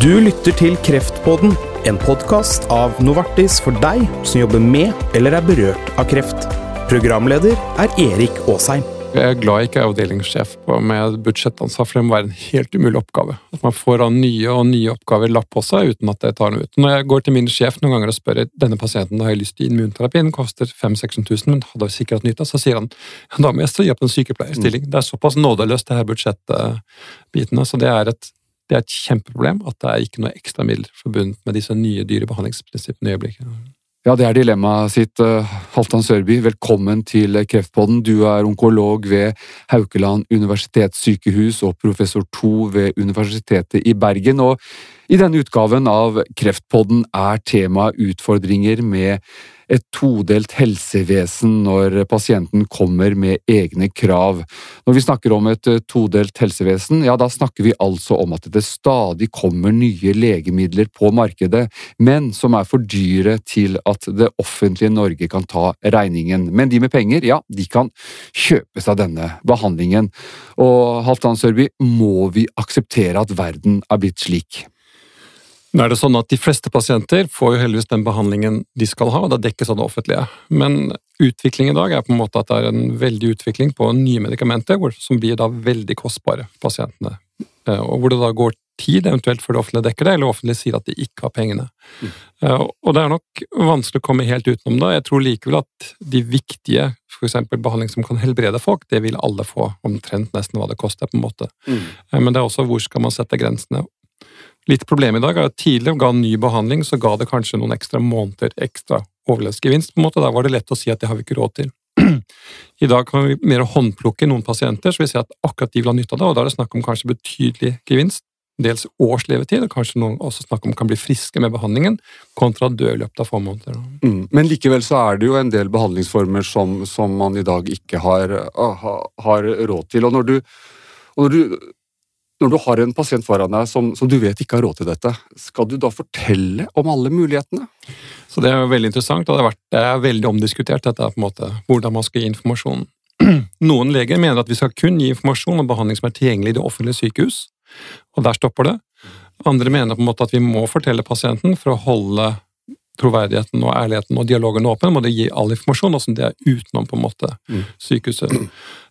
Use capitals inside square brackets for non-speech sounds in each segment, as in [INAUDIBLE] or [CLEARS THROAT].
Du lytter til Kreftpodden, en podkast av Novartis for deg som jobber med eller er berørt av kreft. Programleder er Erik Aasheim. Jeg er glad jeg ikke er avdelingssjef med budsjettansvar, for det må være en helt umulig oppgave. At man får av nye og nye oppgaver lapp på seg uten at det tar noe ut. Når jeg går til min sjef noen ganger og spør denne pasienten har jeg lyst til immunterapi, den koster 5000-6000, men hadde sikkert nytte av, så sier han da må jeg stå opp en sykepleierstilling. Mm. Det er såpass nådeløst, det her budsjettbitene. Så det er, et, det er et kjempeproblem at det er ikke noe ekstra midler forbundet med disse nye dyre behandlingsprinsippene i øyeblikket. Ja, det er dilemmaet sitt. Eh, Halvdan Sørby, velkommen til Kreftpodden. Du er onkolog ved Haukeland universitetssykehus og professor to ved Universitetet i Bergen. Og i denne utgaven av Kreftpodden er temaet utfordringer med et todelt helsevesen når pasienten kommer med egne krav. Når vi snakker om et eh, todelt helsevesen, ja da snakker vi altså om at det stadig kommer nye legemidler på markedet, men som er for dyre til at det offentlige Norge kan ta regningen. Men de med penger, ja, de kan kjøpe seg denne behandlingen. Og Halvdan Sørby, må vi akseptere at verden er blitt slik? Nå er det sånn at De fleste pasienter får jo heldigvis den behandlingen de skal ha, og det dekkes av det offentlige. Men utvikling i dag er på en måte at det er en veldig utvikling på nye medikamenter som blir da veldig kostbare for pasientene. Eh, og Hvor det da går tid eventuelt før det offentlige dekker det, eller offentlige sier at de ikke har pengene. Mm. Eh, og Det er nok vanskelig å komme helt utenom det. Jeg tror likevel at de viktige f.eks. behandling som kan helbrede folk, det vil alle få, omtrent nesten hva det koster. på en måte. Mm. Eh, men det er også hvor skal man sette grensene. Litt problem i dag er at tidligere ga ny behandling, så ga det kanskje noen ekstra måneder ekstra overlevelsesgevinst. på en måte. Da var det lett å si at det har vi ikke råd til. [CLEARS THROAT] I dag kan vi mer håndplukke noen pasienter, så vi ser at akkurat de vil ha nytte av det, og da er det snakk om kanskje betydelig gevinst. Dels års levetid, og kanskje noen også snakk om kan bli friske med behandlingen, kontra dø i løpet av få måneder. Mm. Men likevel så er det jo en del behandlingsformer som, som man i dag ikke har, har råd til. Og når du, og når du når du har en pasient foran deg som, som, du vet ikke har råd til dette, skal du da fortelle om alle mulighetene? Så Det er jo veldig interessant, og det, vært, det er veldig omdiskutert dette på en måte, hvordan man skal gi informasjon. [CLEARS THROAT] Noen leger mener at vi skal kun gi informasjon om behandling som er tilgjengelig i det offentlige sykehus, og der stopper det. Andre mener på en måte at vi må fortelle pasienten for å holde troverdigheten og ærligheten og dialogen åpen, må de gi all informasjon, også det er utenom på en måte mm. sykehuset.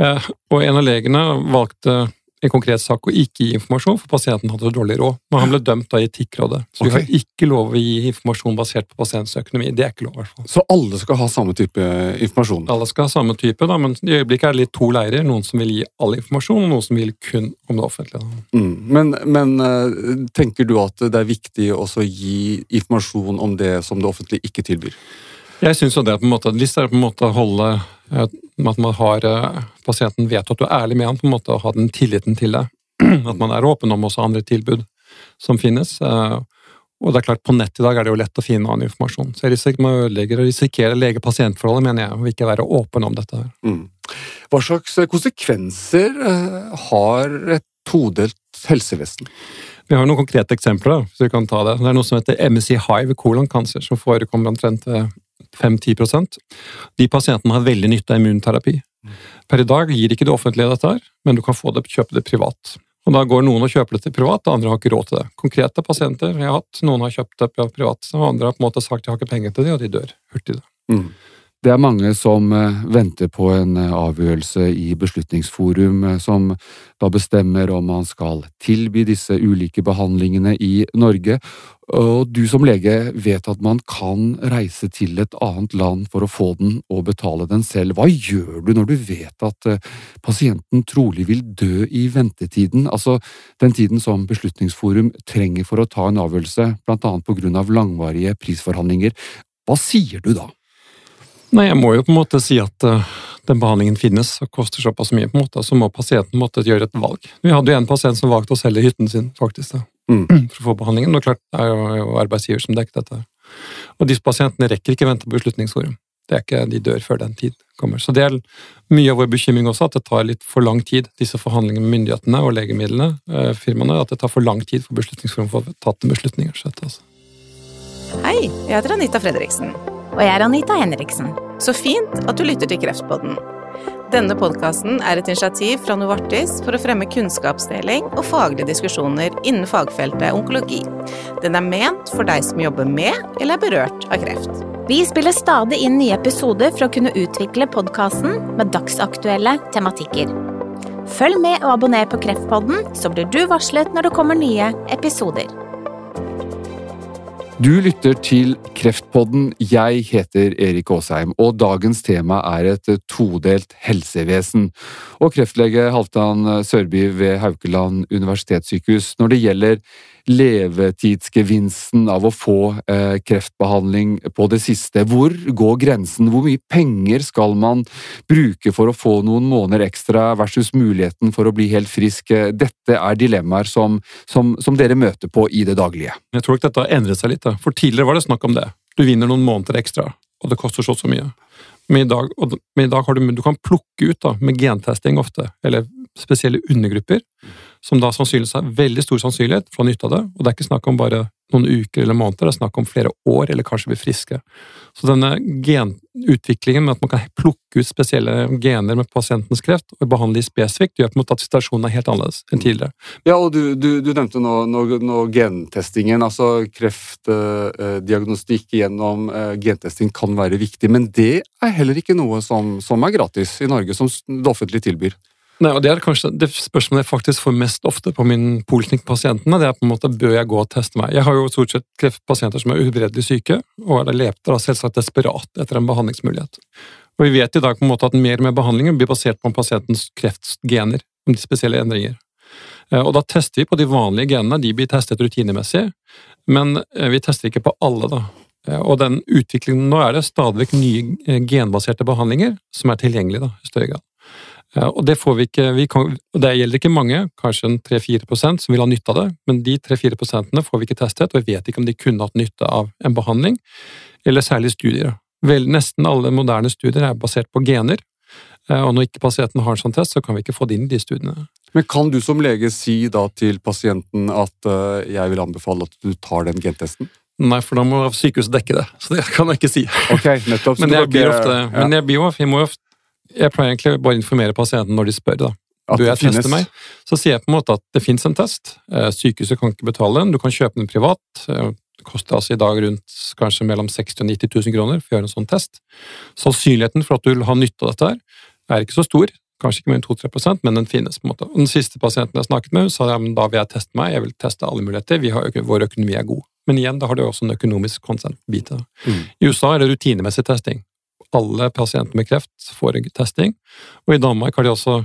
Eh, og en av legene valgte en konkret sak og ikke gi informasjon, for pasienten hadde så dårlig råd. Men han ble dømt av Etikkrådet. Så okay. vi har ikke lov å gi informasjon basert på pasientens økonomi. Det er ikke lov, i hvert fall. Så alle skal ha samme type informasjon? Alle skal ha samme type, da, men i øyeblikket er det litt to leirer. Noen som vil gi all informasjon, og noen som vil kun om det offentlige. Mm. Men, men, eh, tenker du at det er viktig også å gi informasjon om det som det offentlige ikke tilbyr? Jeg syns jo det på en måte, Hvis det er på en måte å holde eh, at man har eh, pasienten vet at du er ærlig med han, på en måte, og har den tilliten til deg. [CLEARS THROAT] At man er åpen om også andre tilbud som finnes. Eh, og det er klart, På nett i dag er det jo lett å finne annen informasjon. Så jeg risikerer, ødelegger og risikerer lege-pasient-forholdet, mener jeg, og ikke være åpen om dette. her. Mm. Hva slags konsekvenser har et todelt helsevesen? Vi har noen konkrete eksempler. hvis vi kan ta Det Det er noe som heter MSI Hive kolonkancer, som forekommer omtrent 5-10 De pasientene har veldig nytte av immunterapi. Per i dag gir ikke det offentlige dette, her, men du kan få det, kjøpe det privat. Og Da går noen og kjøper det til privat, andre har ikke råd til det. Konkrete pasienter jeg har hatt, noen har kjøpt det privat, og andre har på en måte sagt de har ikke penger til det, og de dør hurtig. Mm. Det er mange som eh, venter på en eh, avgjørelse i Beslutningsforum, eh, som da bestemmer om man skal tilby disse ulike behandlingene i Norge. Og du som lege vet at man kan reise til et annet land for å få den og betale den selv. Hva gjør du når du vet at pasienten trolig vil dø i ventetiden, altså den tiden som Beslutningsforum trenger for å ta en avgjørelse, blant annet på grunn av langvarige prisforhandlinger? Hva sier du da? Nei, jeg må jo på en måte si at uh, den behandlingen finnes og koster såpass mye, på en måte, så må pasienten måtte gjøre et valg. Vi hadde jo en pasient som valgte å selge hytten sin, faktisk, da, mm. for å få behandlingen. Og klart, det er jo, jo arbeidsgiver som dekker dette. Og disse pasientene rekker ikke vente på Beslutningsforum. Det er ikke, De dør før den tid kommer. Så det er mye av vår bekymring også, at det tar litt for lang tid, disse forhandlingene med myndighetene og legemidlene, eh, firmaene, at det tar for lang tid for Beslutningsforum for å få tatt en beslutning. Altså. Hei, jeg heter Anita Fredriksen. Og jeg er Anita Henriksen. Så fint at du lytter til Kreftpodden. Denne podkasten er et initiativ fra Novartis for å fremme kunnskapsdeling og faglige diskusjoner innen fagfeltet onkologi. Den er ment for deg som jobber med eller er berørt av kreft. Vi spiller stadig inn nye episoder for å kunne utvikle podkasten med dagsaktuelle tematikker. Følg med og abonner på Kreftpodden, så blir du varslet når det kommer nye episoder. Du lytter til Kreftpodden. Jeg heter Erik Aasheim, og dagens tema er et todelt helsevesen. Og kreftlege Halvdan Sørby ved Haukeland universitetssykehus, når det gjelder levetidsgevinsten av å få eh, kreftbehandling på det siste. Hvor går grensen? Hvor mye penger skal man bruke for å få noen måneder ekstra versus muligheten for å bli helt frisk? Dette er dilemmaer som, som, som dere møter på i det daglige. Jeg tror ikke dette har endret seg litt. Da. For tidligere var det snakk om det. Du vinner noen måneder ekstra, og det koster så så mye. Men i dag, men i dag har du, du kan plukke ut da, med gentesting ofte, eller spesielle undergrupper, som da sannsynligvis har veldig stor sannsynlighet for å ha nytte av det. Og det er ikke snakk om bare noen uker eller måneder, det er snakk om flere år, eller kanskje bli friske. Så denne genutviklingen med at man kan plukke ut spesielle gener med pasientens kreft og behandle de spesifikt, gjør på en måte at situasjonen er helt annerledes enn tidligere. Ja, og du, du, du nevnte nå, nå, nå, gentestingen. altså Kreftdiagnostikk eh, gjennom eh, gentesting kan være viktig, men det er heller ikke noe som, som er gratis i Norge, som det offentlige tilbyr. Nei, og Det er kanskje det spørsmålet jeg faktisk får mest ofte på min poliklinikk-pasientene. Det er på en måte bør jeg gå og teste meg. Jeg har jo stort sett kreftpasienter som er uhelbredelig syke, og er leter da selvsagt desperat etter en behandlingsmulighet. Og Vi vet i dag på en måte at mer med behandlingen blir basert på pasientens kreftgener, om de spesielle endringer. Eh, og Da tester vi på de vanlige genene, de blir testet rutinemessig, men eh, vi tester ikke på alle. da. Eh, og den utviklingen Nå er det stadig nye genbaserte behandlinger som er tilgjengelige da, i større grad. Og det får vi ikke vi kan, og det gjelder ikke mange, kanskje en 3-4 som vil ha nytte av det, men de 3-4% får vi ikke testet, og vi vet ikke om de kunne hatt nytte av en behandling, eller særlig studier. Vel, nesten alle moderne studier er basert på gener, eh, og når ikke pasienten har en sånn test, så kan vi ikke få det inn i de studiene. Men kan du som lege si da til pasienten at uh, jeg vil anbefale at du tar den gentesten? Nei, for da må sykehuset dekke det, så det kan jeg ikke si. Ok, nettopp. men, jeg blir ofte, ja. men jeg, blir jeg må ofte jeg pleier egentlig bare å informere pasienten når de spør. da. Bør jeg teste meg? Så sier jeg på en måte at det fins en test. Eh, sykehuset kan ikke betale den, du kan kjøpe den privat. Eh, det koster altså i dag rundt kanskje mellom 60 000 og 90 000 kroner for å gjøre en sånn test. Sannsynligheten for at du vil ha nytte av dette, her er ikke så stor. Kanskje ikke mer enn 2-3 men den finnes. på en måte. Den siste pasienten jeg snakket med, sa ja, men da vil jeg teste meg, jeg vil teste alle muligheter, vi har, vår økonomi er god. Men igjen, da har du også en økonomisk konsent-bit. Mm. I USA er det rutinemessig testing alle pasienter med kreft får en testing. Og i Danmark har de også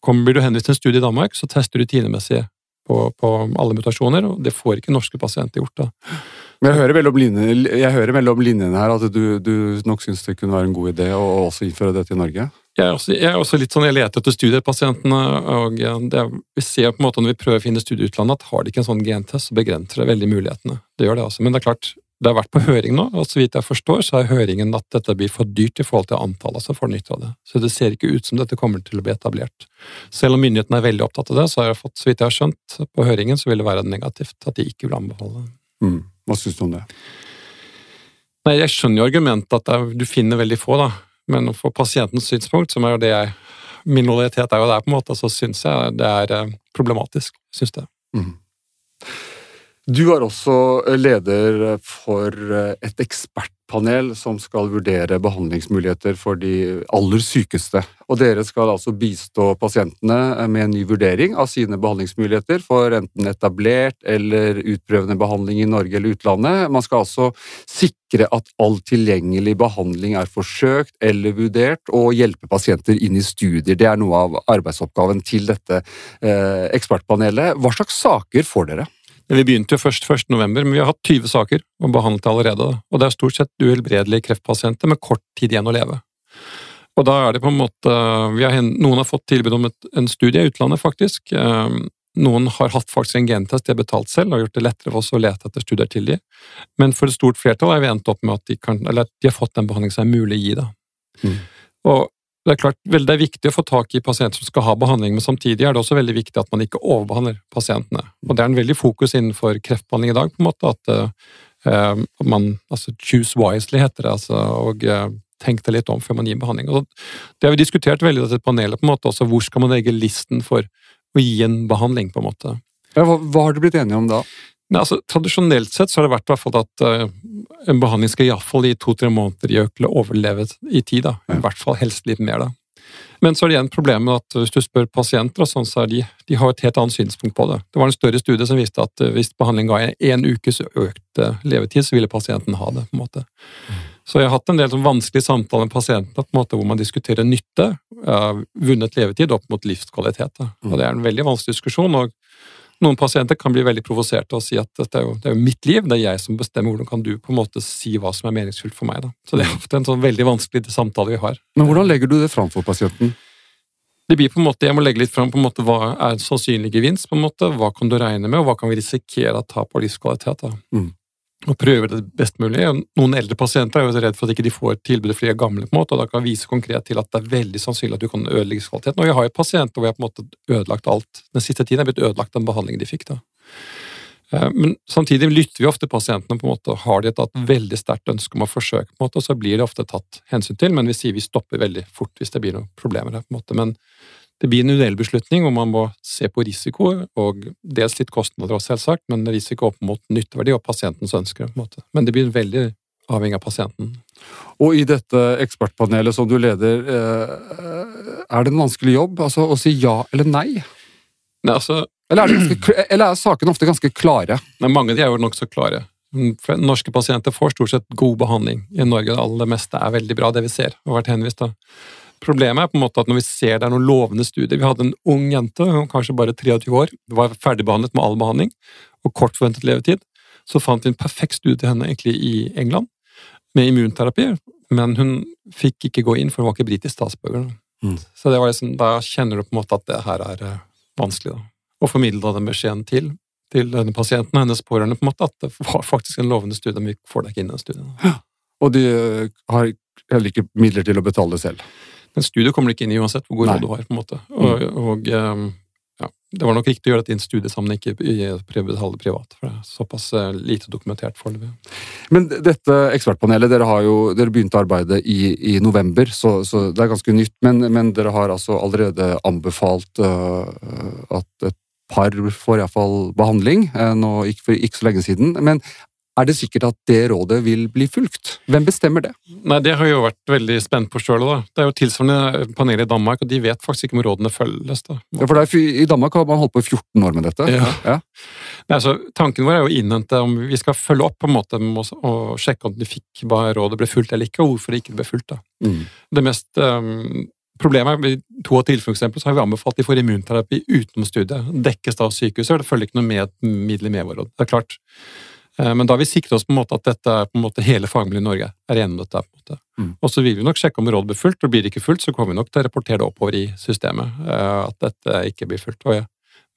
kommer, Blir du henvist til en studie i Danmark, så tester du rutinemessig på, på, alle mutasjoner, og det får ikke norske pasienter gjort. da. Men jeg hører mellom linjene, jeg hører mellom linjene her at du, du nok syns det kunne være en god idé å også innføre dette i Norge? Jeg er, også, jeg er også litt sånn, jeg leter etter studiepasientene, og det, vi ser på en måte når vi prøver å finne studier i utlandet, at har de ikke en sånn gentest, så begrenser det veldig mulighetene. Det gjør det altså. Men det er klart, det har vært på høring nå, og så vidt jeg forstår, så er høringen at dette blir for dyrt i forhold til antallet som får nytte av det. Så det ser ikke ut som dette kommer til å bli etablert. Selv om myndighetene er veldig opptatt av det, så har jeg fått, så vidt jeg har skjønt, på høringen så vil det være negativt at de ikke vil anbefale det. Mm. Hva syns du om det? Nei, Jeg skjønner jo argumentet at er, du finner veldig få, da. Men for pasientens synspunkt, som er jo det jeg Min lojalitet er jo der, på en måte, så syns jeg det er eh, problematisk. Syns det. Mm. Du er også leder for et ekspertpanel som skal vurdere behandlingsmuligheter for de aller sykeste. Og dere skal altså bistå pasientene med en ny vurdering av sine behandlingsmuligheter for enten etablert eller utprøvende behandling i Norge eller utlandet. Man skal altså sikre at all tilgjengelig behandling er forsøkt eller vurdert, og hjelpe pasienter inn i studier. Det er noe av arbeidsoppgaven til dette eh, ekspertpanelet. Hva slags saker får dere? Vi begynte jo først 1. november, men vi har hatt 20 saker og behandlet allerede. Og det er stort sett uhelbredelige kreftpasienter med kort tid igjen å leve. Og da er det på en måte har, Noen har fått tilbud om et, en studie i utlandet, faktisk. Ehm, noen har hatt faktisk en gentest de har betalt selv, og gjort det lettere for oss å lete etter studier til de. Men for et stort flertall har vi endt opp med at de, kan, de har fått den behandlingen som er mulig å gi. Mm. Og det er klart, det er viktig å få tak i pasienter som skal ha behandling, men samtidig er det også veldig viktig at man ikke overbehandler pasientene. Og Det er en veldig fokus innenfor kreftbehandling i dag, på en måte, at uh, man altså choose wisely, heter det. Altså, og uh, tenk deg litt om før man gir behandling. Og det har vi diskutert veldig i dette panelet, på en måte også, hvor skal man legge listen for å gi en behandling, på en måte. Hva, hva har dere blitt enige om da? Nei, altså, tradisjonelt sett så har det vært i hvert fall at uh, en behandling skal iallfall gi to-tre måneder i til å overleve i tid. da. I hvert fall helst litt mer, da. Men så er det igjen problemet at hvis du spør pasienter, sånn, så de, de har et helt annet synspunkt på det. Det var en større studie som viste at uh, hvis behandling ga én ukes økt uh, levetid, så ville pasienten ha det. på en måte. Mm. Så jeg har hatt en del sånn vanskelige samtaler med pasientene på en måte hvor man diskuterer nytte, vunnet levetid opp mot livskvalitet. Da. Og Det er en veldig vanskelig diskusjon. og noen pasienter kan bli veldig provoserte og si at dette er jo, det er jo mitt liv, det er jeg som bestemmer. Hvordan kan du på en måte si hva som er meningsfullt for meg? Da? Så det er ofte en sånn veldig vanskelig samtale vi har. Men hvordan legger du det fram for pasienten? Det blir på en måte, Jeg må legge litt fram på en måte, hva er en sannsynlig gevinst, på en måte, hva kan du regne med, og hva kan vi risikere å ta på livskvalitet. da. Mm og prøver det best mulig. Noen eldre pasienter er jo redd for at de ikke får tilbudet fordi de er gamle, på en måte, og da kan vise konkret til at det er veldig sannsynlig at du kan ødelegge kvaliteten. Og jeg har jo pasienter hvor jeg på en måte ødelagt alt. Den siste tiden er blitt ødelagt den behandlingen de fikk. da. Eh, men samtidig lytter vi ofte pasientene. på en måte, Har de et veldig sterkt ønske om å forsøke, på en måte, så blir det ofte tatt hensyn til, men vi sier vi stopper veldig fort hvis det blir noen problemer. her, på en måte. Men det blir en individuell beslutning hvor man må se på risiko, og dels litt kostnader også, selvsagt, men risiko opp mot nytteverdi og pasientens ønsker. Men det blir veldig avhengig av pasienten. Og i dette ekspertpanelet som du leder, eh, er det en vanskelig jobb altså å si ja eller nei? nei altså, eller, er ganske, eller, er sakene ofte ganske klare? Nei, mange av de er jo nokså klare. Norske pasienter får stort sett god behandling i Norge. Det aller meste er veldig bra, det vi ser, og har vært henvist. da. Problemet er på en måte at når vi ser det er noen lovende studier Vi hadde en ung jente, kanskje bare 23 år, var ferdigbehandlet med all behandling og kort forventet levetid. Så fant vi en perfekt studie til henne egentlig i England med immunterapi, men hun fikk ikke gå inn, for hun var ikke britisk statsborger. Mm. Så liksom, da kjenner du på en måte at det her er eh, vanskelig. da. Å formidle den beskjeden til, til denne pasienten og hennes pårørende på en måte, at det var faktisk en lovende studie, men vi får deg ikke inn i den studien. Ja. Og de eh, har heller ikke midler til å betale selv? Men studiet kommer du ikke inn i uansett hvor god råd du har. på en måte. Og, mm. og um, ja, Det var nok riktig å gjøre dette i en studiesammenheng, ikke betale privat. for det er Såpass uh, lite dokumentert foreløpig. Men dette ekspertpanelet, dere har jo dere begynte å arbeide i, i november, så, så, det er ganske nytt. Men, men, dere har altså allerede anbefalt uh, at et par får iallfall behandling, uh, nå, ikke, for ikke så lenge siden. Men er det sikkert at det rådet vil bli fulgt? Hvem bestemmer det? Nei, Det har jeg jo vært veldig spent på sjøl. Det er jo tilsvarende panel i Danmark, og de vet faktisk ikke om rådene følges. da. Ja, for er, I Danmark har man holdt på i 14 år med dette. Ja. ja. Nei, altså, tanken vår er jo å innhente om vi skal følge opp på en måte og sjekke om de fikk hva rådet ble fulgt eller ikke, og hvorfor det ikke ble fulgt. da. Mm. Det mest... Um, Problemet er i to av tilfellene så har vi anbefalt de får immunterapi utenom studiet. Dekkes da av sykehuset, og det følger ikke noe med middel i medvårråd. Det er klart, men da har vi sikret oss på en måte at dette er på en måte hele fagmiljøet i Norge er enig om dette. på en måte. Mm. Og så vil vi nok sjekke om rådet blir fulgt, og blir det ikke fulgt, så kommer vi nok til å rapportere det oppover i systemet. Eh, at dette ikke blir fulgt. Jeg,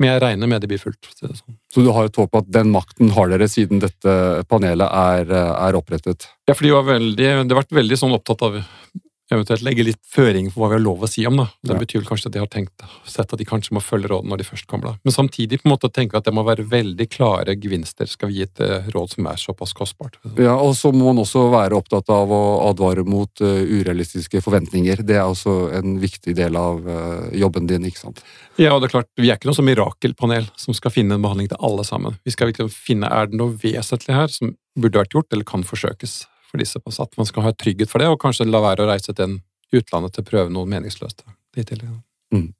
men jeg regner med det blir fulgt. Så, sånn. så du har et håp at den makten har dere siden dette panelet er, er opprettet? Ja, for de har, veldig, de har vært veldig sånn opptatt av eventuelt legge litt føring for hva vi har lov å si om. da. Det ja. betyr kanskje at de har tenkt, sett at de kanskje må følge rådene når de først kommer. da. Men samtidig på en måte tenke at det må være veldig klare gevinster skal vi gi et uh, råd som er såpass kostbart. Ja, og så må man også være opptatt av å advare mot uh, urealistiske forventninger. Det er også en viktig del av uh, jobben din, ikke sant? Ja, og det er klart, vi er ikke noe som mirakelpanel som skal finne en behandling til alle sammen. Vi skal liksom finne er det noe vesentlig her som burde vært gjort, eller kan forsøkes for disse på At man skal ha trygghet for det, og kanskje la være å reise til utlandet til å prøve noe meningsløst. Mm.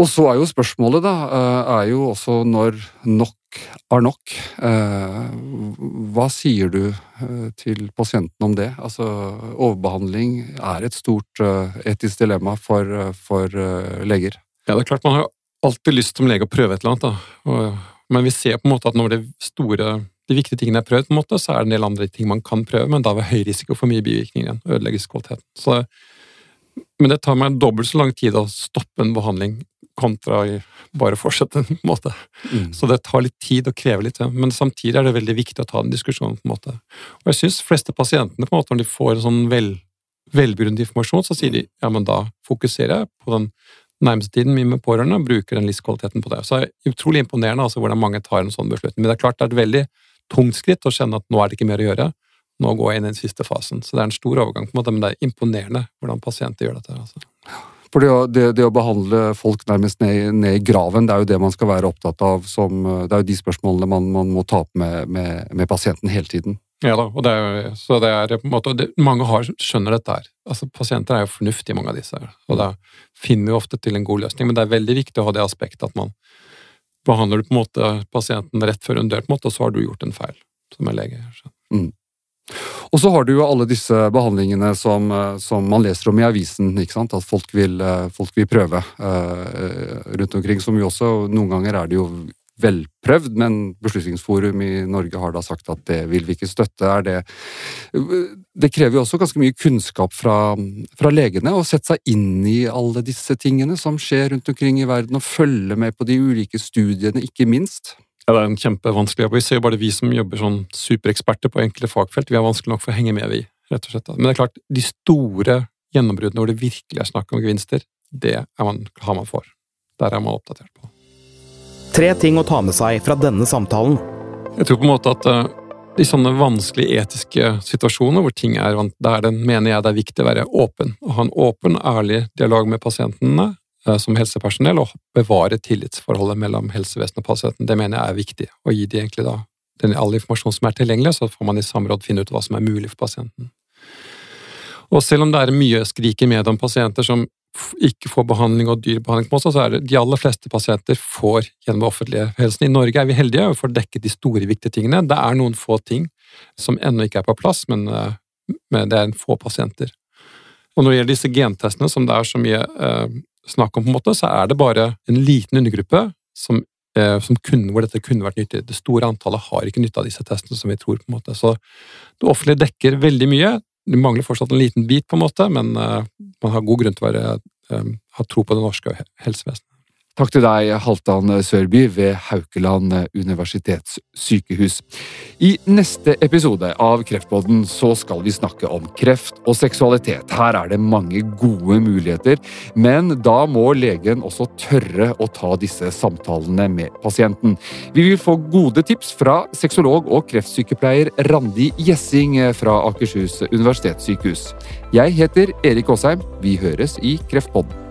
Og så er jo spørsmålet, da, eh, er jo også når nok er nok. Eh, hva sier du eh, til pasienten om det? Altså, overbehandling er et stort etisk dilemma for, for leger. Ja, det er klart man har alltid lyst som lege å prøve et eller annet, da. Men vi ser på en måte at når det store de viktige tingene er prøvd, på en måte, så er det en del andre ting man kan prøve, men da ved høy risiko for mye bivirkninger igjen. Ødelegges kvaliteten. Så, men det tar meg dobbelt så lang tid å stoppe en behandling kontra bare fortsette på en måte. Mm. Så det tar litt tid og krever litt, men samtidig er det veldig viktig å ta den diskusjonen. på en måte. Og jeg syns fleste pasientene, på en måte, når de får en sånn vel, velbegrunnet informasjon, så sier de ja, men da fokuserer jeg på den nærmeste tiden min med pårørende og bruker den livskvaliteten på det. Så det er utrolig imponerende altså, hvordan mange tar en sånn beslutning. Men det er klart det er et veldig tungt skritt å kjenne at nå er det ikke mer å gjøre. nå går jeg inn i den siste fasen. Så det er en stor overgang, på en måte, men det er imponerende hvordan pasienter gjør dette. Altså. For det, det, det å behandle folk nærmest ned, ned i graven, det er jo det man skal være opptatt av som Det er jo de spørsmålene man, man må ta opp med, med, med pasienten hele tiden. Ja da, og det er, så det er på en måte, det, Mange har, skjønner dette her. Altså, Pasienter er jo fornuftige, mange av disse. her, og da finner vi ofte til en god løsning. Men det er veldig viktig å ha det aspektet at man behandler du på en måte pasienten rett før hun dør, på en måte, og så har du gjort en feil som en lege. Så. Og så har du jo alle disse behandlingene som, eh, som man leser om i avisen, ikke sant? at folk vil, eh, folk vil prøve uh, rundt omkring. Som jo også noen ganger er det jo velprøvd, men Beslutningsforum i Norge har da sagt at det vil vi ikke støtte. Er det, det krever jo også ganske mye kunnskap fra, fra legene å sette seg inn i alle disse tingene som skjer rundt omkring i verden, og følge med på de ulike studiene, ikke minst. Ja, det er en kjempevanskelig jobb. Vi ser jo bare vi som jobber sånn supereksperter på enkle fagfelt, vi er vanskelig nok for å henge med, vi. rett og slett. Men det er klart, de store gjennombruddene hvor det virkelig er snakk om gevinster, det man, har man for. Der er man oppdatert på. Tre ting å ta med seg fra denne samtalen. Jeg tror på en måte at eh, i sånne vanskelige etiske situasjoner hvor ting er der den mener jeg det er viktig å være åpen. Å ha en åpen, ærlig dialog med pasientene eh, som helsepersonell, og bevare tillitsforholdet mellom helsevesenet og pasienten. Det mener jeg er viktig. Å gi de egentlig da den, all informasjon som er tilgjengelig, så får man i samråd finne ut hva som er mulig for pasienten. Og selv om det er mye skrik i media om pasienter som ikke får behandling og dyr behandling, på oss, så er det de aller fleste pasienter får gjennom det offentlige helsen. I Norge er vi heldige og får dekket de store, viktige tingene. Det er noen få ting som ennå ikke er på plass, men, eh, men det er en få pasienter. Og når det gjelder disse gentestene, som det er så mye eh, snakk om, på en måte, så er det bare en liten undergruppe som, eh, som kunne, hvor dette kunne vært nyttig. Det store antallet har ikke nytte av disse testene, som vi tror. på en måte. Så det offentlige dekker veldig mye. Det mangler fortsatt en liten bit, på en måte, men eh, man har god grunn til å være, eh, ha tro på det norske helsevesenet. Takk til deg, Halvdan Sørby ved Haukeland universitetssykehus. I neste episode av Kreftpodden så skal vi snakke om kreft og seksualitet. Her er det mange gode muligheter, men da må legen også tørre å ta disse samtalene med pasienten. Vi vil få gode tips fra sexolog og kreftsykepleier Randi Gjessing fra Akershus universitetssykehus. Jeg heter Erik Aasheim. Vi høres i Kreftpodden.